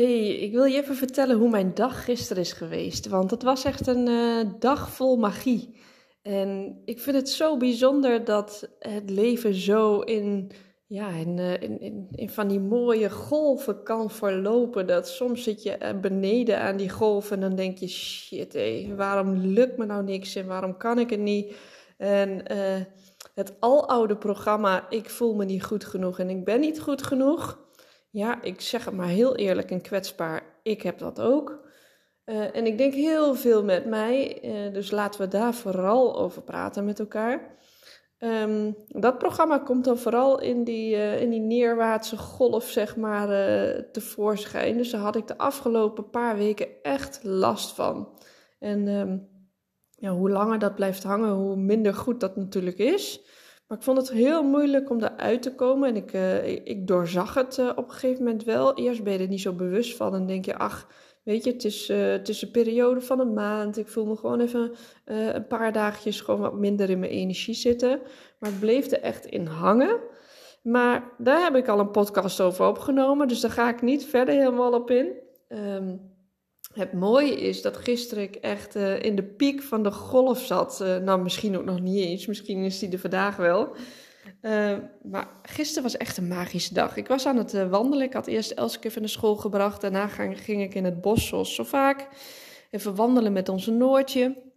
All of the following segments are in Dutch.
Hey, ik wil je even vertellen hoe mijn dag gisteren is geweest. Want het was echt een uh, dag vol magie. En ik vind het zo bijzonder dat het leven zo in, ja, in, uh, in, in, van die mooie golven kan verlopen. Dat soms zit je eh, beneden aan die golven en dan denk je: shit, waarom lukt me nou niks en waarom kan ik het niet? En uh, het aloude programma: ik voel me niet goed genoeg en ik ben niet goed genoeg ja, ik zeg het maar heel eerlijk en kwetsbaar. Ik heb dat ook. Uh, en ik denk heel veel met mij. Uh, dus laten we daar vooral over praten met elkaar. Um, dat programma komt dan vooral in die, uh, in die neerwaartse golf, zeg maar, tevoorschijn. Dus daar had ik de afgelopen paar weken echt last van. En um, ja, hoe langer dat blijft hangen, hoe minder goed dat natuurlijk is. Maar ik vond het heel moeilijk om eruit te komen. En ik, uh, ik doorzag het uh, op een gegeven moment wel. Eerst ben je er niet zo bewust van. En denk je, ach, weet je, het is, uh, het is een periode van een maand. Ik voel me gewoon even een paar dagjes gewoon wat minder in mijn energie zitten. Maar het bleef er echt in hangen. Maar daar heb ik al een podcast over opgenomen. Dus daar ga ik niet verder helemaal op in. Um, het mooie is dat gisteren ik echt uh, in de piek van de golf zat. Uh, nou, misschien ook nog niet eens. Misschien is die er vandaag wel. Uh, maar gisteren was echt een magische dag. Ik was aan het wandelen. Ik had eerst Elske even naar school gebracht. Daarna ging, ging ik in het bos, zoals zo vaak. Even wandelen met onze Noortje.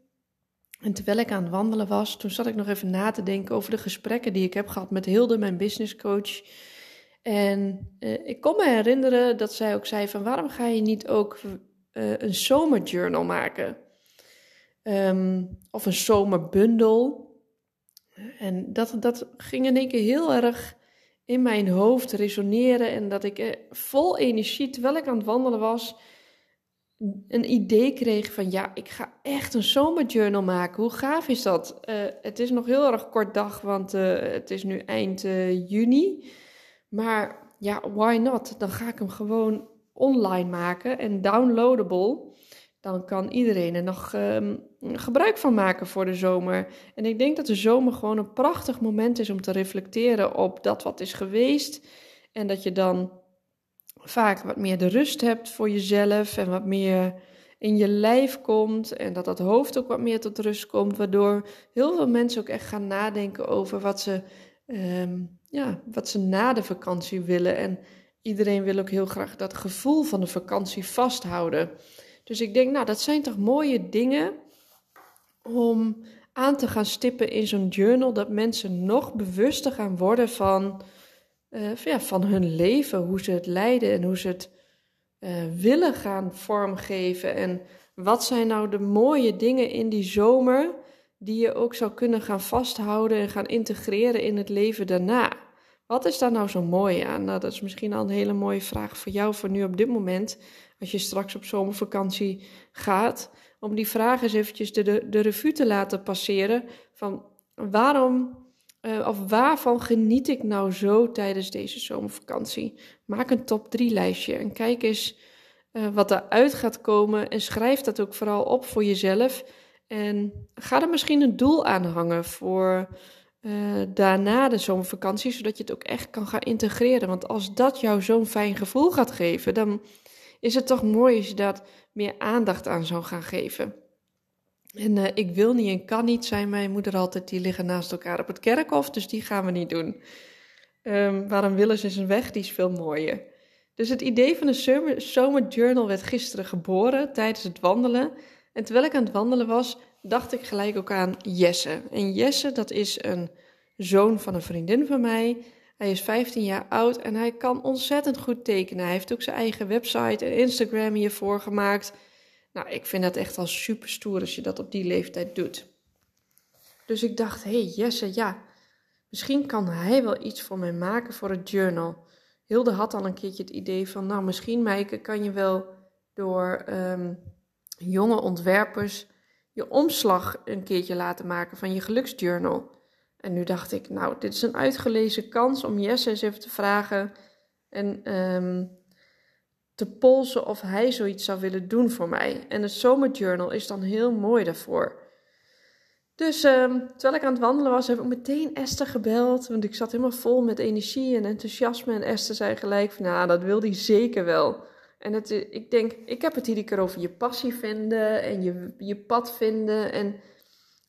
En terwijl ik aan het wandelen was, toen zat ik nog even na te denken over de gesprekken die ik heb gehad met Hilde, mijn businesscoach. En ik kon me herinneren dat zij ook zei van waarom ga je niet ook uh, een zomerjournal maken. Um, of een zomerbundel. En dat, dat ging in één keer heel erg in mijn hoofd resoneren. En dat ik eh, vol energie, terwijl ik aan het wandelen was, een idee kreeg van ja, ik ga echt een zomerjournal maken. Hoe gaaf is dat? Uh, het is nog heel erg kort dag, want het is nu eind juni. Maar ja, why not? Dan ga ik hem gewoon online maken en downloadable, dan kan iedereen er nog um, gebruik van maken voor de zomer. En ik denk dat de zomer gewoon een prachtig moment is om te reflecteren op dat wat is geweest. En dat je dan vaak wat meer de rust hebt voor jezelf en wat meer in je lijf komt. En dat dat hoofd ook wat meer tot rust komt. Waardoor heel veel mensen ook echt gaan nadenken over wat ze, um, ja, wat ze na de vakantie willen. En iedereen wil ook heel graag dat gevoel van de vakantie vasthouden. Dus ik denk, nou, dat zijn toch mooie dingen om aan te gaan stippen in zo'n journal. Dat mensen nog bewuster gaan worden van, uh, ja, van hun leven, hoe ze het leiden en hoe ze het uh, willen gaan vormgeven. En wat zijn nou de mooie dingen in die zomer die je ook zou kunnen gaan vasthouden en gaan integreren in het leven daarna. Wat is daar nou zo mooi aan? Nou, dat is misschien al een hele mooie vraag voor jou voor nu op dit moment. Als je straks op zomervakantie gaat. Om die vraag eens eventjes de, de, de revue te laten passeren. Van waarom uh, of waarvan geniet ik nou zo tijdens deze zomervakantie? Maak een top 3 lijstje en kijk eens uh, wat eruit gaat komen. En schrijf dat ook vooral op voor jezelf. En ga er misschien een doel aan hangen voor uh, daarna de zomervakantie, zodat je het ook echt kan gaan integreren. Want als dat jou zo'n fijn gevoel gaat geven, dan is het toch mooi als je dat meer aandacht aan zou gaan geven. En uh, ik wil niet en kan niet, zijn mijn moeder altijd, die liggen naast elkaar op het kerkhof, dus die gaan we niet doen. Um, waarom willen ze een weg, die is veel mooier. Dus het idee van de zomer, journal werd gisteren geboren tijdens het wandelen. En terwijl ik aan het wandelen was, dacht ik gelijk ook aan Jesse. En Jesse, dat is een zoon van een vriendin van mij. Hij is 15 jaar oud en hij kan ontzettend goed tekenen. Hij heeft ook zijn eigen website en Instagram hiervoor gemaakt. Nou, ik vind dat echt al super stoer als je dat op die leeftijd doet. Dus ik dacht, hé hey Jesse, ja, misschien kan hij wel iets voor mij maken voor het journal. Hilde had al een keertje het idee van, nou misschien Meike kan je wel door um, jonge ontwerpers je omslag een keertje laten maken van je geluksjournal. En nu dacht ik, nou, dit is een uitgelezen kans om Jesse eens even te vragen en um, te polsen of hij zoiets zou willen doen voor mij. En het zomerjournal is dan heel mooi daarvoor. Dus um, terwijl ik aan het wandelen was, heb ik meteen Esther gebeld. Want ik zat helemaal vol met energie en enthousiasme. En Esther zei gelijk van, nou, dat wil hij zeker wel. En het, ik denk, ik heb het iedere keer over je passie vinden en je, je pad vinden. En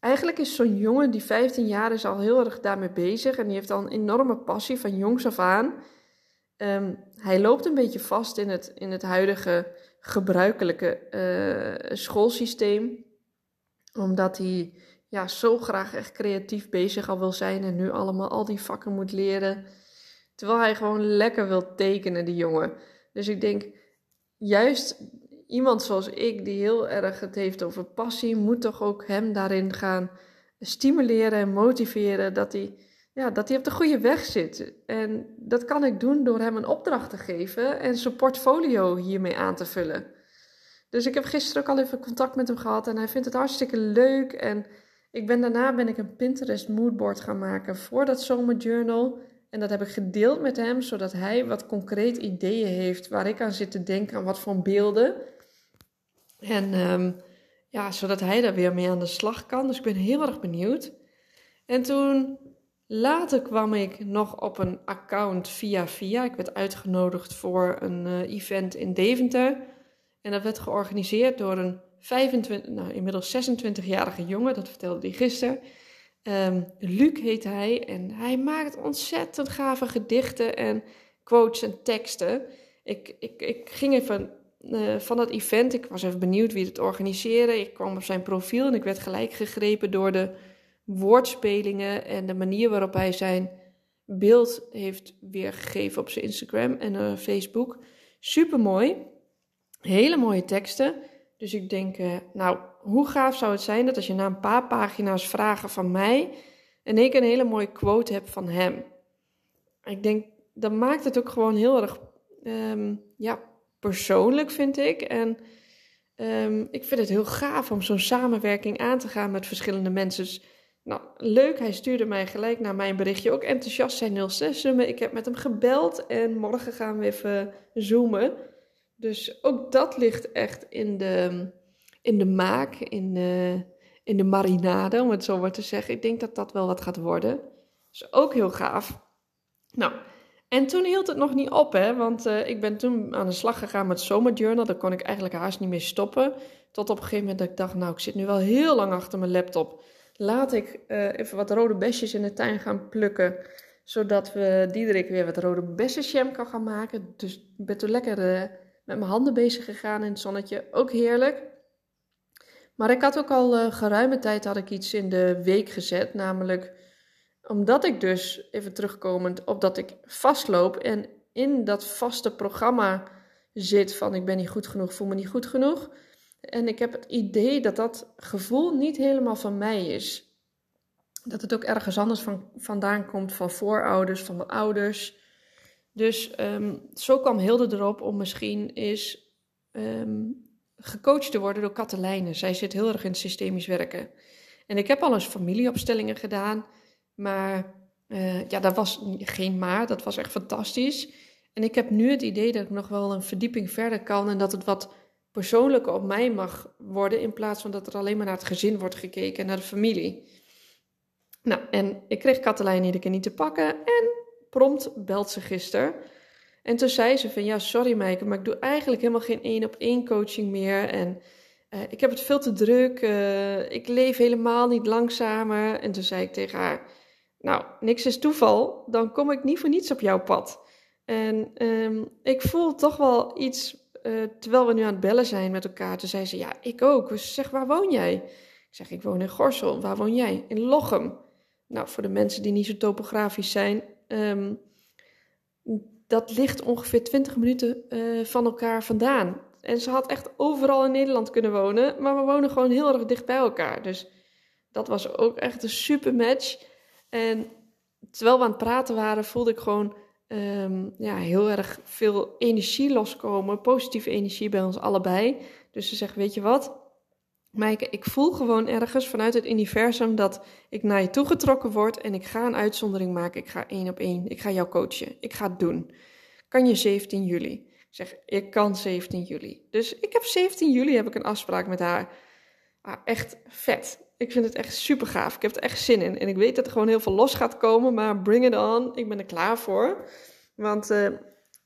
eigenlijk is zo'n jongen die 15 jaar is al heel erg daarmee bezig. En die heeft al een enorme passie van jongs af aan. Um, hij loopt een beetje vast in het, in het huidige gebruikelijke uh, schoolsysteem. Omdat hij ja, zo graag echt creatief bezig al wil zijn en nu allemaal al die vakken moet leren. Terwijl hij gewoon lekker wil tekenen, die jongen. Dus ik denk, juist iemand zoals ik, die heel erg het heeft over passie, moet toch ook hem daarin gaan stimuleren en motiveren dat hij, ja, dat hij op de goede weg zit. En dat kan ik doen door hem een opdracht te geven en zijn portfolio hiermee aan te vullen. Dus ik heb gisteren ook al even contact met hem gehad en hij vindt het hartstikke leuk. En ik ben, daarna ben ik een Pinterest moodboard gaan maken voor dat zomerjournal. En dat heb ik gedeeld met hem, zodat hij wat concreet ideeën heeft waar ik aan zit te denken aan wat voor beelden. En um, ja, zodat hij daar weer mee aan de slag kan. Dus ik ben heel erg benieuwd. En toen later kwam ik nog op een account via via. Ik werd uitgenodigd voor een uh, event in Deventer. En dat werd georganiseerd door een 25, nou, inmiddels 26-jarige jongen, dat vertelde hij gisteren. Um, Luc heet hij en hij maakt ontzettend gave gedichten en quotes en teksten. Ik, ik, ik ging even uh, van dat event, ik was even benieuwd wie het organiseerde. Ik kwam op zijn profiel en ik werd gelijk gegrepen door de woordspelingen en de manier waarop hij zijn beeld heeft weergegeven op zijn Instagram en uh, Facebook. Super mooi. Hele mooie teksten. Dus ik denk, uh, nou, hoe gaaf zou het zijn dat als je na een paar pagina's vragen van mij en ik een hele mooie quote heb van hem. Ik denk, dat maakt het ook gewoon heel erg um, ja, persoonlijk, vind ik. En um, ik vind het heel gaaf om zo'n samenwerking aan te gaan met verschillende mensen. Dus, nou, leuk, hij stuurde mij gelijk naar mijn berichtje. Ook enthousiast zijn 06 Ik heb met hem gebeld en morgen gaan we even zoomen. Dus ook dat ligt echt in de, in de maak, in de, in de marinade, om het zo maar te zeggen. Ik denk dat dat wel wat gaat worden. Dus ook heel gaaf. Nou, en toen hield het nog niet op, hè, want uh, ik ben toen aan de slag gegaan met zomerjournal. Daar kon ik eigenlijk haast niet meer stoppen. Tot op een gegeven moment dat ik dacht, nou, ik zit nu wel heel lang achter mijn laptop. Laat ik uh, even wat rode besjes in de tuin gaan plukken zodat we Diederik weer wat rode bessenjam kan gaan maken. Dus ik ben toen lekker uh, met mijn handen bezig gegaan in het zonnetje. Ook heerlijk. Maar ik had ook al uh, geruime tijd had ik iets in de week gezet. Namelijk omdat ik dus, even terugkomend, op dat ik vastloop en in dat vaste programma zit van ik ben niet goed genoeg, voel me niet goed genoeg. En ik heb het idee dat dat gevoel niet helemaal van mij is. Dat het ook ergens anders van, vandaan komt, van voorouders, van mijn ouders. Dus um, zo kwam Hilde erop om misschien eens um, gecoacht te worden door Katelijne. Zij zit heel erg in systemisch werken. En ik heb al eens familieopstellingen gedaan, maar uh, ja, dat was geen maar, dat was echt fantastisch. En ik heb nu het idee dat ik nog wel een verdieping verder kan en dat het wat persoonlijker op mij mag worden, in plaats van dat er alleen maar naar het gezin wordt gekeken en naar de familie. Nou, en ik kreeg Katelijn iedere keer niet te pakken en prompt belt ze gisteren. En toen zei ze van ja, sorry Meike, maar ik doe eigenlijk helemaal geen één op één coaching meer. En uh, ik heb het veel te druk. Uh, ik leef helemaal niet langzamer. En toen zei ik tegen haar, nou, niks is toeval. Dan kom ik niet voor niets op jouw pad. En um, ik voel toch wel iets, uh, terwijl we nu aan het bellen zijn met elkaar. Toen zei ze, ja, ik ook. Dus zeg, waar woon jij? Ik zeg, ik woon in Gorsel. Waar woon jij? In Lochem. Nou, voor de mensen die niet zo topografisch zijn... Um, dat ligt ongeveer 20 minuten uh, van elkaar vandaan. En ze had echt overal in Nederland kunnen wonen, maar we wonen gewoon heel erg dicht bij elkaar. Dus dat was ook echt een super match. En terwijl we aan het praten waren, voelde ik gewoon ehm, ja, heel erg veel energie loskomen, positieve energie bij ons allebei. Dus ze zegt, weet je wat, Maaike, ik voel gewoon ergens vanuit het universum dat ik naar je toe getrokken word en ik ga een uitzondering maken. Ik ga één op één. Ik ga jou coachen. Ik ga het doen. Kan je 17 juli? Ik zeg, ik kan 17 juli. Dus ik heb 17 juli heb ik een afspraak met haar. Ah, echt vet. Ik vind het echt super gaaf. Ik heb er echt zin in. En ik weet dat er gewoon heel veel los gaat komen, maar bring it on. Ik ben er klaar voor. Want uh,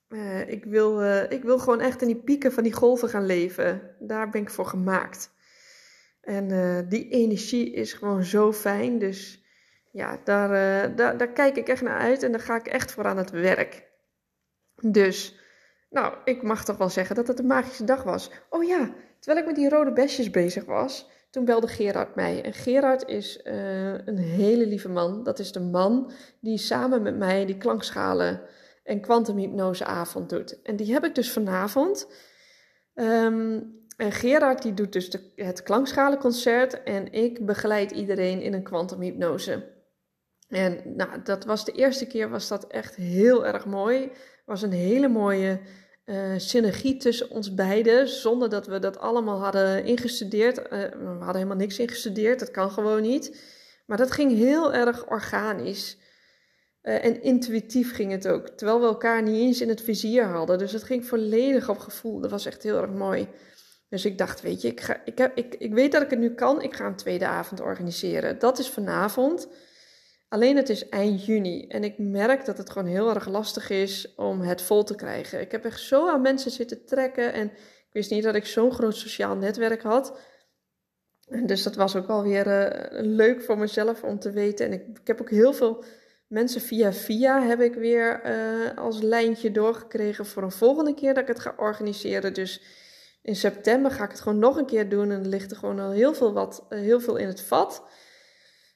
uh, ik, wil, uh, ik wil gewoon echt in die pieken van die golven gaan leven. Daar ben ik voor gemaakt. En uh, die energie is gewoon zo fijn. Dus ja, daar, uh, daar, daar kijk ik echt naar uit en daar ga ik echt voor aan het werk. Dus, nou, ik mag toch wel zeggen dat het een magische dag was. Oh ja, terwijl ik met die rode besjes bezig was, toen belde Gerard mij. En Gerard is uh, een hele lieve man. Dat is de man die samen met mij die klankschalen en kwantumhypnoseavond doet. En die heb ik dus vanavond. Um, en Gerard die doet dus de, het klankschalenconcert en ik begeleid iedereen in een kwantumhypnose. En nou, dat was de eerste keer was dat echt heel erg mooi. was een hele mooie uh, synergie tussen ons beiden, zonder dat we dat allemaal hadden ingestudeerd. Uh, we hadden helemaal niks ingestudeerd, dat kan gewoon niet. Maar dat ging heel erg organisch. Uh, en intuïtief ging het ook, terwijl we elkaar niet eens in het vizier hadden. Dus het ging volledig op gevoel. Dat was echt heel erg mooi. Dus ik dacht, weet je, ik, ga, ik, ik, ik weet dat ik het nu kan. Ik ga een tweede avond organiseren. Dat is vanavond. Alleen het is eind juni. En ik merk dat het gewoon heel erg lastig is om het vol te krijgen. Ik heb echt zo aan mensen zitten trekken. En ik wist niet dat ik zo'n groot sociaal netwerk had. Dus dat was ook wel weer uh, leuk voor mezelf om te weten. En ik, ik, heb ook heel veel mensen via via heb ik weer uh, als lijntje doorgekregen voor een volgende keer dat ik het ga organiseren. Dus in september ga ik het gewoon nog een keer doen. En er ligt er gewoon al heel veel, wat, eh, heel veel in het vat.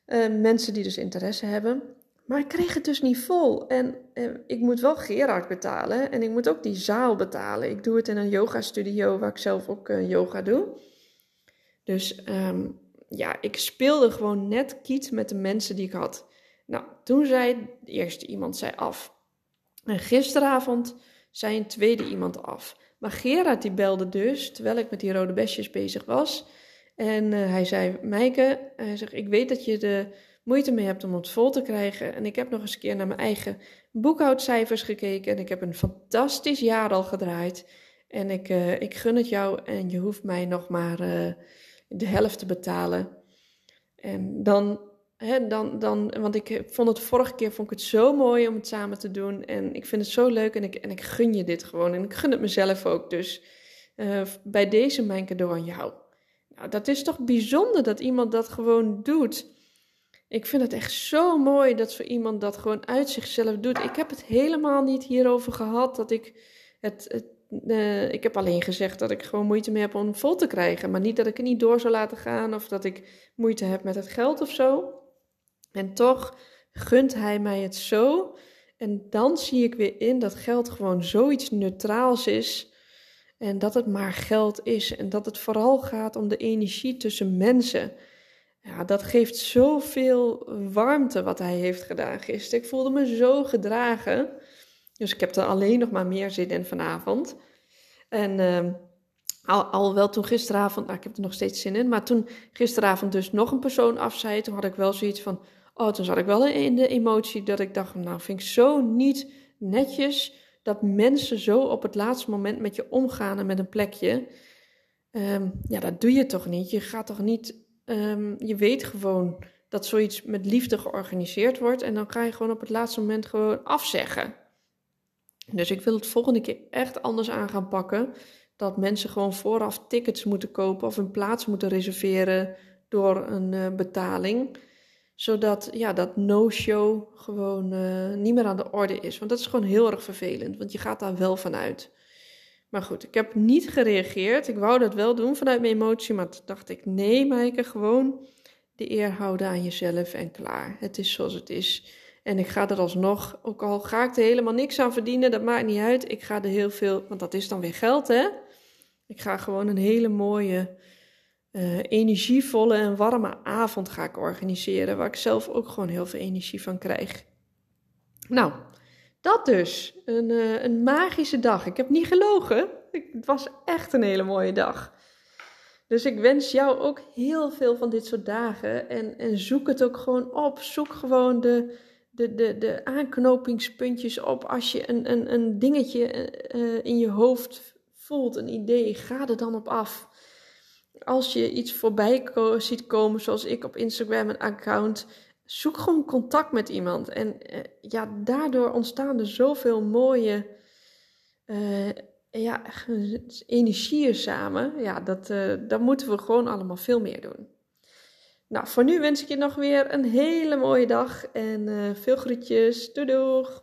Uh, mensen die dus interesse hebben. Maar ik kreeg het dus niet vol. En uh, ik moet wel Gerard betalen. En ik moet ook die zaal betalen. Ik doe het in een yoga studio waar ik zelf ook yoga doe. Dus um, ja, ik speelde gewoon net kiet met de mensen die ik had. Nou, toen zei eerst iemand zei af. En gisteravond zei een tweede iemand af. Maar Gerard die belde dus, terwijl ik met die rode besjes bezig was. En uh, hij zei, Meike, hij zegt, ik weet dat je de moeite mee hebt om het vol te krijgen. En ik heb nog eens een keer naar mijn eigen boekhoudcijfers gekeken. En ik heb een fantastisch jaar al gedraaid. En ik, uh, ik gun het jou en je hoeft mij nog maar uh, de helft te betalen. En dan dan, dan, want ik vond het vorige keer vond ik het zo mooi om het samen te doen. En ik vind het zo leuk en ik, en ik gun je dit gewoon. En ik gun het mezelf ook. Dus uh, bij deze mijn cadeau aan jou. Nou, dat is toch bijzonder dat iemand dat gewoon doet. Ik vind het echt zo mooi dat zo iemand dat gewoon uit zichzelf doet. Ik heb het helemaal niet hierover gehad dat ik het, uh, ik heb alleen gezegd dat ik gewoon moeite mee heb om vol te krijgen. Maar niet dat ik het niet door zou laten gaan of dat ik moeite heb met het geld of zo. En toch gunt hij mij het zo. En dan zie ik weer in dat geld gewoon zoiets neutraals is. En dat het maar geld is. En dat het vooral gaat om de energie tussen mensen. Ja, dat geeft zoveel warmte wat hij heeft gedaan gisteren. Ik voelde me zo gedragen. Dus ik heb er alleen nog maar meer zin in vanavond. En uh, al, al wel toen gisteravond, nou, ik heb er nog steeds zin in. Maar toen gisteravond dus nog een persoon afzei, toen had ik wel zoiets van Oh, toen zat ik wel in de emotie dat ik dacht, nou vind ik zo niet netjes dat mensen zo op het laatste moment met je omgaan en met een plekje. Um, ja, dat doe je toch niet. Je gaat toch niet, um, je weet gewoon dat zoiets met liefde georganiseerd wordt en dan ga je gewoon op het laatste moment gewoon afzeggen. Dus ik wil het volgende keer echt anders aan gaan pakken. Dat mensen gewoon vooraf tickets moeten kopen of een plaats moeten reserveren door een uh, betaling zodat ja, dat no-show gewoon uh, niet meer aan de orde is. Want dat is gewoon heel erg vervelend, want je gaat daar wel vanuit. Maar goed, ik heb niet gereageerd. Ik wou dat wel doen vanuit mijn emotie, maar toen dacht ik, nee Maaike, gewoon de eer houden aan jezelf en klaar. Het is zoals het is. En ik ga er alsnog, ook al ga ik er helemaal niks aan verdienen, dat maakt niet uit. Ik ga er heel veel, want dat is dan weer geld hè. Ik ga gewoon een hele mooie uh, energievolle en warme avond ga ik organiseren. Waar ik zelf ook gewoon heel veel energie van krijg. Nou, dat dus. Een, uh, een magische dag. Ik heb niet gelogen. Het was echt een hele mooie dag. Dus ik wens jou ook heel veel van dit soort dagen. En, en zoek het ook gewoon op. Zoek gewoon de, de, de, de aanknopingspuntjes op. Als je een, een, een dingetje uh, in je hoofd voelt, een idee, ga er dan op af. Als je iets voorbij ziet komen, zoals ik op Instagram een account, zoek gewoon contact met iemand. En uh, ja, daardoor ontstaan er zoveel mooie uh, ja, energieën samen. Ja, dat, uh, dat moeten we gewoon allemaal veel meer doen. Nou, voor nu wens ik je nog weer een hele mooie dag en veel groetjes. Doei doeg!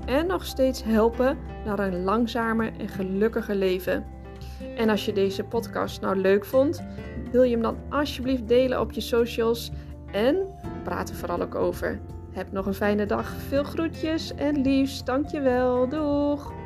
en nog steeds helpen naar een langzamer en gelukkiger leven. En als je deze podcast nou leuk vond, wil je hem dan alsjeblieft delen op je socials en praat er vooral ook over. Heb nog een fijne dag, veel groetjes en liefst, dankjewel, doeg!